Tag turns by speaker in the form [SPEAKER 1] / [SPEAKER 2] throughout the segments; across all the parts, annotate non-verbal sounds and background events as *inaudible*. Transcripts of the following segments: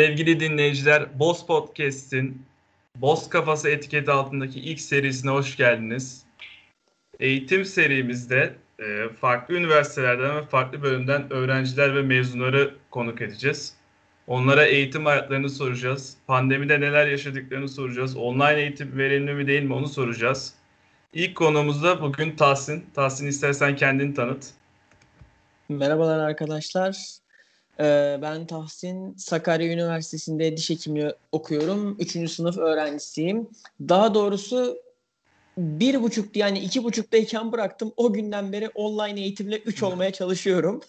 [SPEAKER 1] Sevgili dinleyiciler, Boz Podcast'in Boz Kafası etiketi altındaki ilk serisine hoş geldiniz. Eğitim serimizde e, farklı üniversitelerden ve farklı bölümden öğrenciler ve mezunları konuk edeceğiz. Onlara eğitim hayatlarını soracağız. Pandemide neler yaşadıklarını soracağız. Online eğitim verimli mi değil mi onu soracağız. İlk konuğumuz da bugün Tahsin. Tahsin istersen kendini tanıt.
[SPEAKER 2] Merhabalar arkadaşlar. Ee, ben Tahsin, Sakarya Üniversitesi'nde diş hekimliği okuyorum. Üçüncü sınıf öğrencisiyim. Daha doğrusu bir buçuktu yani iki buçuktayken bıraktım. O günden beri online eğitimle üç olmaya çalışıyorum.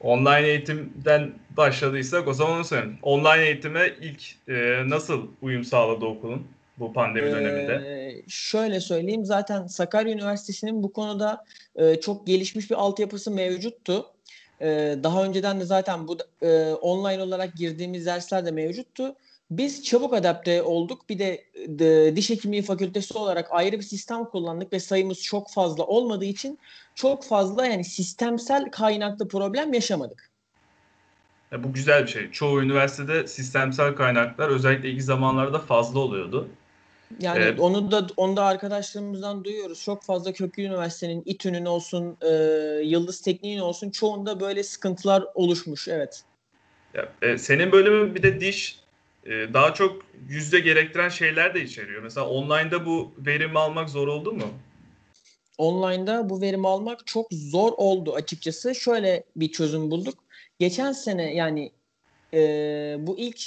[SPEAKER 1] Online eğitimden başladıysak o zaman onu söyleyeyim. Online eğitime ilk e, nasıl uyum sağladı okulun bu pandemi ee, döneminde?
[SPEAKER 2] Şöyle söyleyeyim zaten Sakarya Üniversitesi'nin bu konuda e, çok gelişmiş bir altyapısı mevcuttu. E, daha önceden de zaten bu e, online olarak girdiğimiz dersler de mevcuttu. Biz çabuk adapte olduk. Bir de, de diş hekimliği fakültesi olarak ayrı bir sistem kullandık ve sayımız çok fazla olmadığı için çok fazla yani sistemsel kaynaklı problem yaşamadık.
[SPEAKER 1] Ya bu güzel bir şey. Çoğu üniversitede sistemsel kaynaklar özellikle ilk zamanlarda fazla oluyordu.
[SPEAKER 2] Yani evet. onu da onu da arkadaşlarımızdan duyuyoruz. Çok fazla köklü üniversitenin İTÜ'nün olsun, e, Yıldız Tekniğin olsun çoğunda böyle sıkıntılar oluşmuş. Evet.
[SPEAKER 1] Ya, e, senin bölümün bir de diş e, daha çok yüzde gerektiren şeyler de içeriyor. Mesela online'da bu verimi almak zor oldu mu?
[SPEAKER 2] Online'da bu verimi almak çok zor oldu açıkçası. Şöyle bir çözüm bulduk. Geçen sene yani e, bu ilk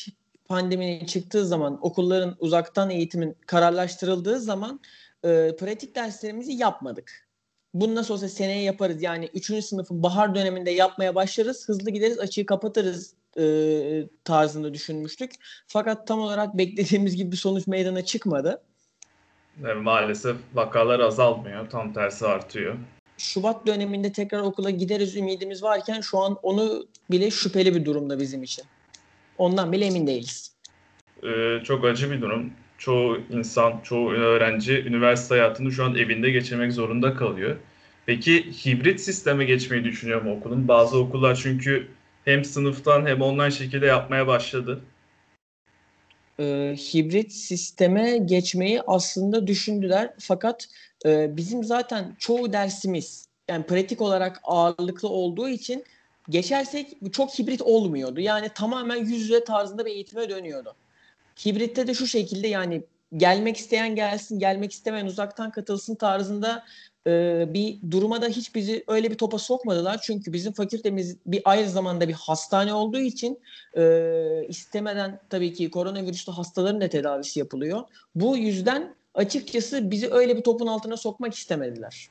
[SPEAKER 2] pandeminin çıktığı zaman okulların uzaktan eğitimin kararlaştırıldığı zaman e, pratik derslerimizi yapmadık. Bunu nasıl olsa seneye yaparız. Yani 3. sınıfın bahar döneminde yapmaya başlarız. Hızlı gideriz açığı kapatırız e, tarzında düşünmüştük. Fakat tam olarak beklediğimiz gibi bir sonuç meydana çıkmadı.
[SPEAKER 1] Evet, maalesef vakalar azalmıyor. Tam tersi artıyor.
[SPEAKER 2] Şubat döneminde tekrar okula gideriz ümidimiz varken şu an onu bile şüpheli bir durumda bizim için. Ondan bile emin değiliz.
[SPEAKER 1] Ee, çok acı bir durum. Çoğu insan, çoğu öğrenci üniversite hayatını şu an evinde geçirmek zorunda kalıyor. Peki hibrit sisteme geçmeyi düşünüyor mu okulun? Bazı okullar çünkü hem sınıftan hem online şekilde yapmaya başladı.
[SPEAKER 2] Ee, hibrit sisteme geçmeyi aslında düşündüler. Fakat e, bizim zaten çoğu dersimiz yani pratik olarak ağırlıklı olduğu için geçersek çok hibrit olmuyordu. Yani tamamen yüz yüze tarzında bir eğitime dönüyordu. Hibritte de şu şekilde yani gelmek isteyen gelsin, gelmek istemeyen uzaktan katılsın tarzında e, bir duruma da hiç bizi öyle bir topa sokmadılar. Çünkü bizim fakültemiz bir ayrı zamanda bir hastane olduğu için e, istemeden tabii ki koronavirüslü hastaların da tedavisi yapılıyor. Bu yüzden açıkçası bizi öyle bir topun altına sokmak istemediler.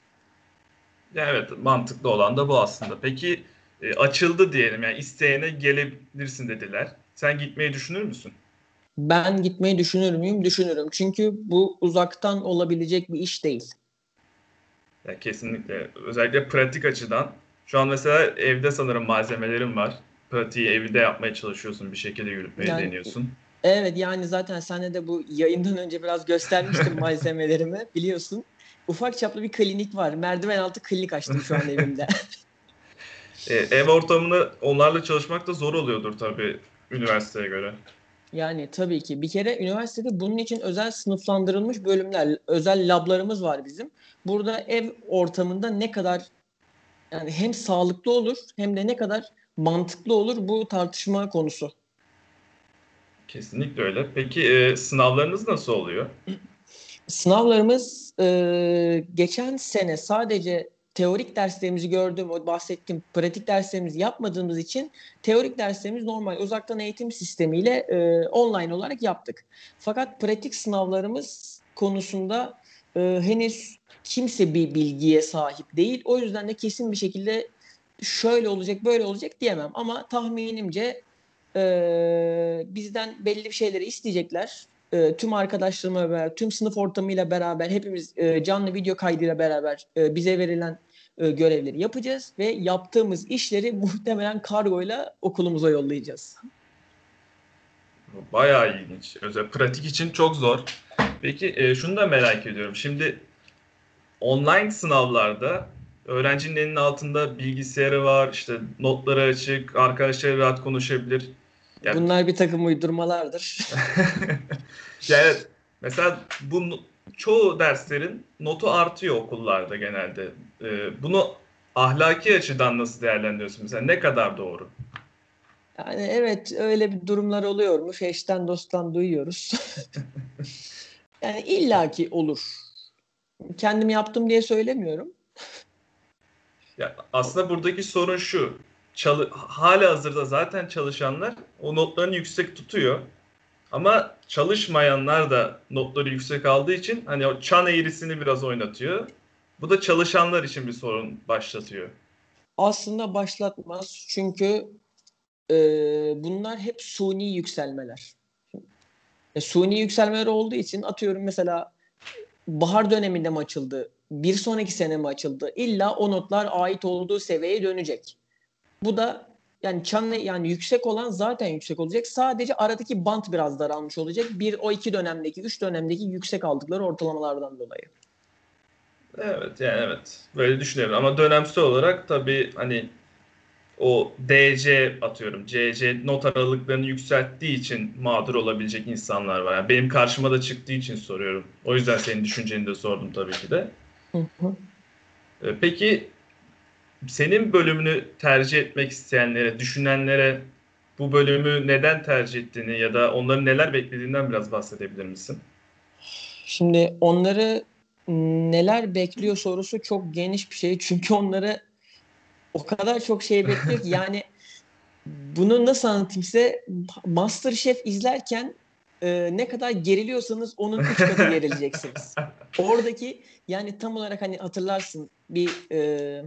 [SPEAKER 1] Evet mantıklı olan da bu aslında. Peki e, açıldı diyelim yani isteyene gelebilirsin dediler. Sen gitmeyi düşünür müsün?
[SPEAKER 2] Ben gitmeyi düşünür müyüm? Düşünürüm. Çünkü bu uzaktan olabilecek bir iş değil.
[SPEAKER 1] Ya kesinlikle. Özellikle pratik açıdan. Şu an mesela evde sanırım malzemelerim var. Pratiği evde yapmaya çalışıyorsun. Bir şekilde yürütmeyi yani, deniyorsun.
[SPEAKER 2] Evet yani zaten sen de bu yayından önce biraz göstermiştim *laughs* malzemelerimi biliyorsun. Ufak çaplı bir klinik var. Merdiven altı klinik açtım şu an evimde. *laughs*
[SPEAKER 1] e, ev ortamında onlarla çalışmak da zor oluyordur tabii üniversiteye göre.
[SPEAKER 2] Yani tabii ki. Bir kere üniversitede bunun için özel sınıflandırılmış bölümler, özel lablarımız var bizim. Burada ev ortamında ne kadar yani hem sağlıklı olur hem de ne kadar mantıklı olur bu tartışma konusu.
[SPEAKER 1] Kesinlikle öyle. Peki e, sınavlarınız nasıl oluyor?
[SPEAKER 2] Sınavlarımız e, geçen sene sadece teorik derslerimizi gördüm, o bahsettiğim pratik derslerimizi yapmadığımız için teorik derslerimiz normal uzaktan eğitim sistemiyle e, online olarak yaptık. Fakat pratik sınavlarımız konusunda e, henüz kimse bir bilgiye sahip değil. O yüzden de kesin bir şekilde şöyle olacak, böyle olacak diyemem. Ama tahminimce e, bizden belli bir şeyleri isteyecekler. E, tüm arkadaşlarımla beraber, tüm sınıf ortamıyla beraber, hepimiz e, canlı video kaydıyla beraber e, bize verilen e, görevleri yapacağız ve yaptığımız işleri *laughs* muhtemelen kargoyla okulumuza yollayacağız.
[SPEAKER 1] Bayağı ilginç. Özel pratik için çok zor. Peki e, şunu da merak ediyorum. Şimdi online sınavlarda öğrencinin elinin altında bilgisayarı var, işte notları açık, arkadaşları rahat konuşabilir.
[SPEAKER 2] Yani, Bunlar bir takım uydurmalardır. *laughs* *laughs*
[SPEAKER 1] yani mesela bu çoğu derslerin notu artıyor okullarda genelde. Ee, bunu ahlaki açıdan nasıl değerlendiriyorsun? Mesela ne kadar doğru?
[SPEAKER 2] Yani evet öyle bir durumlar oluyormuş. Eşten dosttan duyuyoruz. *laughs* yani illaki olur. Kendim yaptım diye söylemiyorum.
[SPEAKER 1] Ya aslında buradaki sorun şu. Çalı hala hazırda zaten çalışanlar o notlarını yüksek tutuyor. Ama çalışmayanlar da notları yüksek aldığı için hani o çan eğrisini biraz oynatıyor. Bu da çalışanlar için bir sorun başlatıyor.
[SPEAKER 2] Aslında başlatmaz. Çünkü e, bunlar hep suni yükselmeler. E, suni yükselmeler olduğu için atıyorum mesela bahar döneminde mi açıldı? Bir sonraki sene mi açıldı? İlla o notlar ait olduğu seviyeye dönecek. Bu da yani çan yani yüksek olan zaten yüksek olacak. Sadece aradaki bant biraz daralmış olacak. Bir o iki dönemdeki, üç dönemdeki yüksek aldıkları ortalamalardan dolayı.
[SPEAKER 1] Evet yani evet. Böyle düşünüyorum ama dönemsel olarak tabii hani o DC atıyorum CC not aralıklarını yükselttiği için mağdur olabilecek insanlar var. Yani benim karşıma da çıktığı için soruyorum. O yüzden senin düşünceni de sordum tabii ki de. Hı hı. Ee, peki senin bölümünü tercih etmek isteyenlere, düşünenlere bu bölümü neden tercih ettiğini ya da onların neler beklediğinden biraz bahsedebilir misin?
[SPEAKER 2] Şimdi onları neler bekliyor sorusu çok geniş bir şey. Çünkü onları o kadar çok şey bekliyor ki *laughs* yani bunu nasıl anlatayım size Masterchef izlerken e, ne kadar geriliyorsanız onun üç katı gerileceksiniz. *laughs* Oradaki yani tam olarak hani hatırlarsın bir e,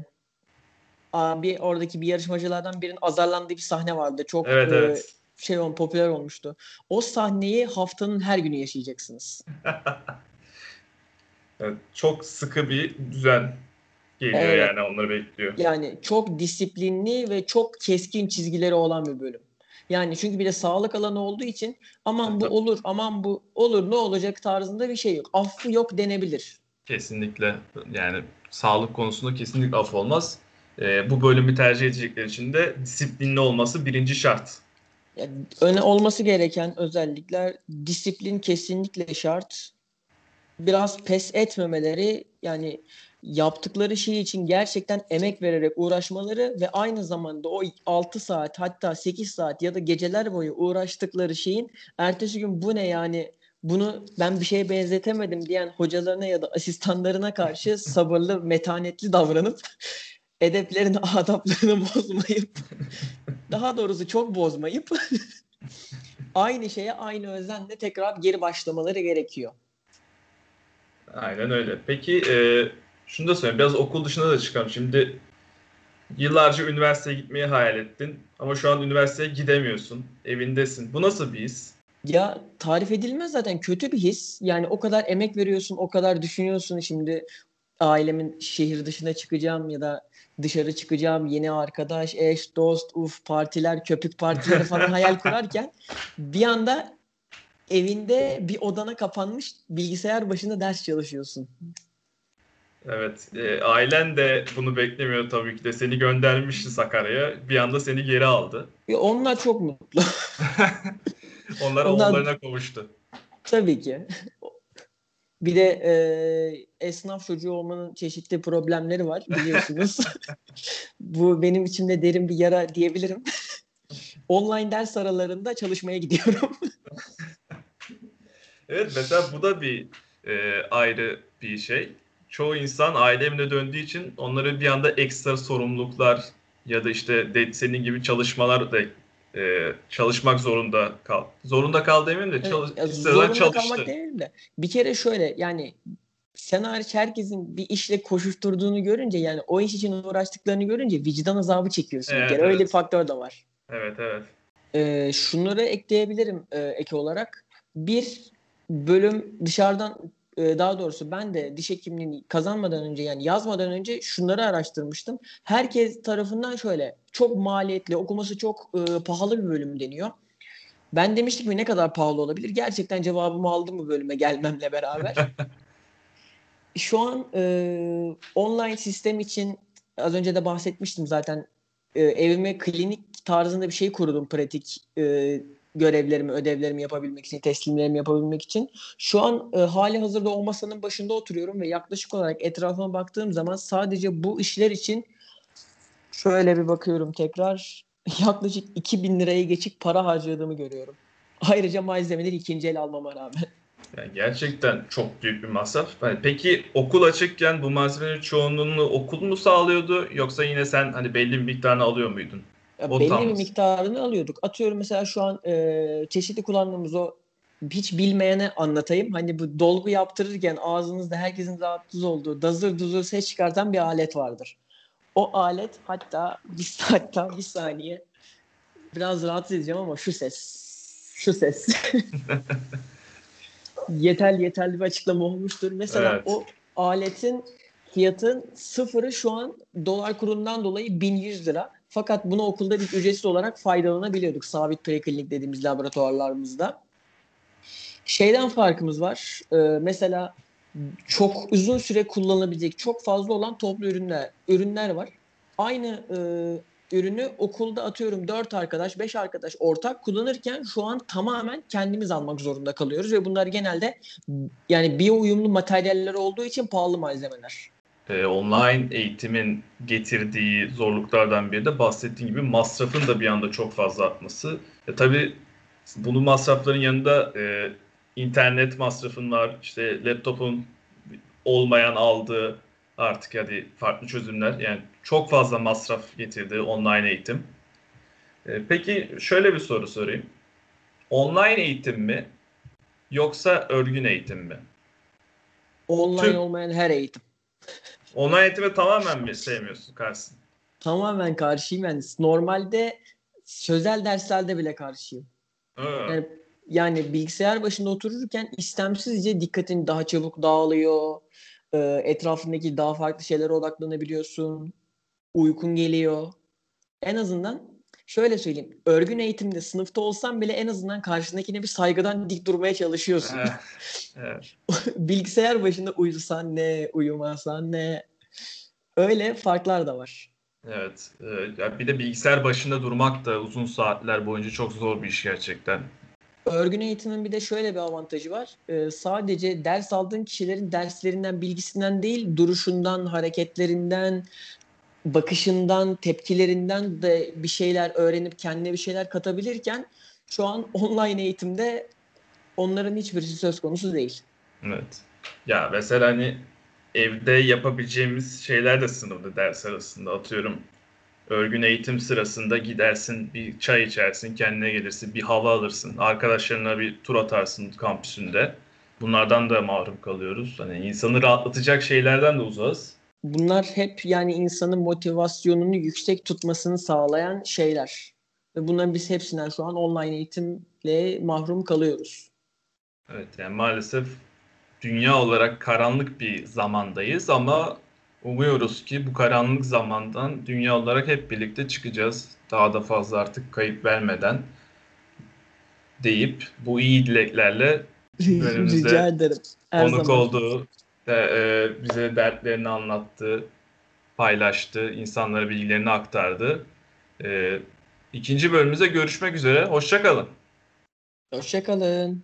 [SPEAKER 2] bir oradaki bir yarışmacılardan birinin azarlandığı bir sahne vardı. Çok evet, e, evet. şey on popüler olmuştu. O sahneyi haftanın her günü yaşayacaksınız. *laughs*
[SPEAKER 1] evet, çok sıkı bir düzen geliyor evet. yani onları bekliyor.
[SPEAKER 2] Yani çok disiplinli ve çok keskin çizgileri olan bir bölüm. Yani çünkü bir de sağlık alanı olduğu için aman bu olur, aman bu olur, ne olacak tarzında bir şey yok. Affı yok denebilir.
[SPEAKER 1] Kesinlikle. Yani sağlık konusunda kesinlikle af olmaz e, bu bölümü tercih edecekler için de disiplinli olması birinci şart.
[SPEAKER 2] Yani öne olması gereken özellikler disiplin kesinlikle şart. Biraz pes etmemeleri yani yaptıkları şey için gerçekten emek vererek uğraşmaları ve aynı zamanda o 6 saat hatta 8 saat ya da geceler boyu uğraştıkları şeyin ertesi gün bu ne yani bunu ben bir şeye benzetemedim diyen hocalarına ya da asistanlarına karşı sabırlı, metanetli davranıp edeplerini, *laughs* adaplarını bozmayıp daha doğrusu çok bozmayıp *laughs* aynı şeye aynı özenle tekrar geri başlamaları gerekiyor.
[SPEAKER 1] Aynen öyle. Peki e, şunu da söyleyeyim. Biraz okul dışına da çıkalım. Şimdi yıllarca üniversiteye gitmeyi hayal ettin ama şu an üniversiteye gidemiyorsun. Evindesin. Bu nasıl bir his?
[SPEAKER 2] Ya tarif edilmez zaten kötü bir his. Yani o kadar emek veriyorsun, o kadar düşünüyorsun şimdi ailemin şehir dışına çıkacağım ya da dışarı çıkacağım, yeni arkadaş, eş, dost, uf partiler, köpük partileri falan hayal *laughs* kurarken bir anda evinde bir odana kapanmış bilgisayar başında ders çalışıyorsun.
[SPEAKER 1] Evet. E, ailen de bunu beklemiyor tabii ki de. Seni göndermişti Sakarya'ya. Bir anda seni geri aldı.
[SPEAKER 2] Ya onlar çok mutlu. *laughs*
[SPEAKER 1] onlar, onlar oğullarına kavuştu.
[SPEAKER 2] Tabii ki. Bir de e, esnaf çocuğu olmanın çeşitli problemleri var biliyorsunuz. *laughs* Bu benim içimde derin bir yara diyebilirim. Online ders aralarında çalışmaya gidiyorum. *laughs*
[SPEAKER 1] evet mesela bu da bir e, ayrı bir şey. Çoğu insan aile evine döndüğü için onları bir anda ekstra sorumluluklar ya da işte senin gibi çalışmalar da e, çalışmak zorunda kal. Zorunda kal demeyeyim de çalış, evet,
[SPEAKER 2] zorunda çalıştı. kalmak değil de bir kere şöyle yani sen hariç herkesin bir işle koşuşturduğunu görünce yani o iş için uğraştıklarını görünce vicdan azabı çekiyorsun. Evet, bir kere. Evet. Öyle bir faktör de var.
[SPEAKER 1] Evet evet.
[SPEAKER 2] Ee, şunları ekleyebilirim e, ek olarak. Bir bölüm dışarıdan e, daha doğrusu ben de diş hekimliğini kazanmadan önce yani yazmadan önce şunları araştırmıştım. Herkes tarafından şöyle çok maliyetli, okuması çok e, pahalı bir bölüm deniyor. Ben demiştim ki ne kadar pahalı olabilir? Gerçekten cevabımı aldım bu bölüme gelmemle beraber. *laughs* Şu an e, online sistem için az önce de bahsetmiştim zaten e, evime klinik tarzında bir şey kurdum pratik e, görevlerimi, ödevlerimi yapabilmek için, teslimlerimi yapabilmek için. Şu an e, hali hazırda o masanın başında oturuyorum ve yaklaşık olarak etrafıma baktığım zaman sadece bu işler için şöyle bir bakıyorum tekrar *laughs* yaklaşık 2000 liraya geçik para harcadığımı görüyorum. Ayrıca malzemeleri ikinci el almama rağmen.
[SPEAKER 1] Yani gerçekten çok büyük bir masraf. Yani peki okul açıkken bu malzemelerin çoğunluğunu okul mu sağlıyordu yoksa yine sen hani belli bir miktarını alıyor muydun?
[SPEAKER 2] Ya belli bir miktarını alıyorduk. Atıyorum mesela şu an e, çeşitli kullandığımız o hiç bilmeyene anlatayım. Hani bu dolgu yaptırırken ağzınızda herkesin rahatsız olduğu dazır duzur ses çıkartan bir alet vardır. O alet hatta *laughs* bir, hatta bir saniye biraz rahatsız edeceğim ama şu ses. Şu ses. *laughs* yeterli yeterli bir açıklama olmuştur. Mesela
[SPEAKER 1] Evet.
[SPEAKER 2] o aletin fiyatın sıfırı şu an dolar kurundan dolayı 1100 lira. Fakat bunu okulda biz ücretsiz olarak faydalanabiliyorduk. Sabit preklinik dediğimiz laboratuvarlarımızda. Şeyden farkımız var. Ee, mesela çok uzun süre kullanılabilecek çok fazla olan toplu ürünler ürünler var. Aynı e, ürünü okulda atıyorum 4 arkadaş, 5 arkadaş ortak kullanırken şu an tamamen kendimiz almak zorunda kalıyoruz ve bunlar genelde yani biyo uyumlu materyaller olduğu için pahalı malzemeler.
[SPEAKER 1] Ee, online eğitimin getirdiği zorluklardan biri de bahsettiğim gibi masrafın da bir anda çok fazla artması. E, tabii bunun masrafların yanında e, internet masrafın var, işte laptopun olmayan aldığı artık hadi farklı çözümler. Yani çok fazla masraf getirdi online eğitim. E, peki şöyle bir soru sorayım. Online eğitim mi yoksa örgün eğitim mi?
[SPEAKER 2] Online
[SPEAKER 1] Tüm-
[SPEAKER 2] olmayan her eğitim.
[SPEAKER 1] Online eğitimi tamamen mi sevmiyorsun Karşısın?
[SPEAKER 2] Tamamen karşıyım. Yani normalde sözel derslerde bile karşıyım. Yani, yani bilgisayar başında otururken istemsizce dikkatin daha çabuk dağılıyor. Ee, etrafındaki daha farklı şeylere odaklanabiliyorsun. Uykun geliyor. En azından şöyle söyleyeyim. Örgün eğitimde sınıfta olsan bile en azından karşındakine bir saygıdan dik durmaya çalışıyorsun.
[SPEAKER 1] Evet. *laughs* Evet.
[SPEAKER 2] bilgisayar başında uyusan ne, uyumasan ne. Öyle farklar da var.
[SPEAKER 1] Evet. Ya bir de bilgisayar başında durmak da uzun saatler boyunca çok zor bir iş gerçekten.
[SPEAKER 2] Örgün eğitimin bir de şöyle bir avantajı var. Ee, sadece ders aldığın kişilerin derslerinden, bilgisinden değil, duruşundan, hareketlerinden, bakışından, tepkilerinden de bir şeyler öğrenip kendine bir şeyler katabilirken şu an online eğitimde onların hiçbirisi söz konusu değil.
[SPEAKER 1] Evet. Ya mesela hani evde yapabileceğimiz şeyler de sınırlı ders arasında. Atıyorum örgün eğitim sırasında gidersin bir çay içersin, kendine gelirsin, bir hava alırsın, arkadaşlarına bir tur atarsın kampüsünde. Bunlardan da mahrum kalıyoruz. Hani insanı rahatlatacak şeylerden de uzağız.
[SPEAKER 2] Bunlar hep yani insanın motivasyonunu yüksek tutmasını sağlayan şeyler. Ve bunların biz hepsinden şu an online eğitimle mahrum kalıyoruz.
[SPEAKER 1] Evet yani maalesef dünya olarak karanlık bir zamandayız ama umuyoruz ki bu karanlık zamandan dünya olarak hep birlikte çıkacağız. Daha da fazla artık kayıp vermeden deyip bu iyi dileklerle *laughs*
[SPEAKER 2] Rica ederim. Her
[SPEAKER 1] konuk
[SPEAKER 2] zaman.
[SPEAKER 1] olduğu, de, e, bize dertlerini anlattı, paylaştı, insanlara bilgilerini aktardı. E, ikinci bölümümüze görüşmek üzere. Hoşçakalın.
[SPEAKER 2] Hoşçakalın.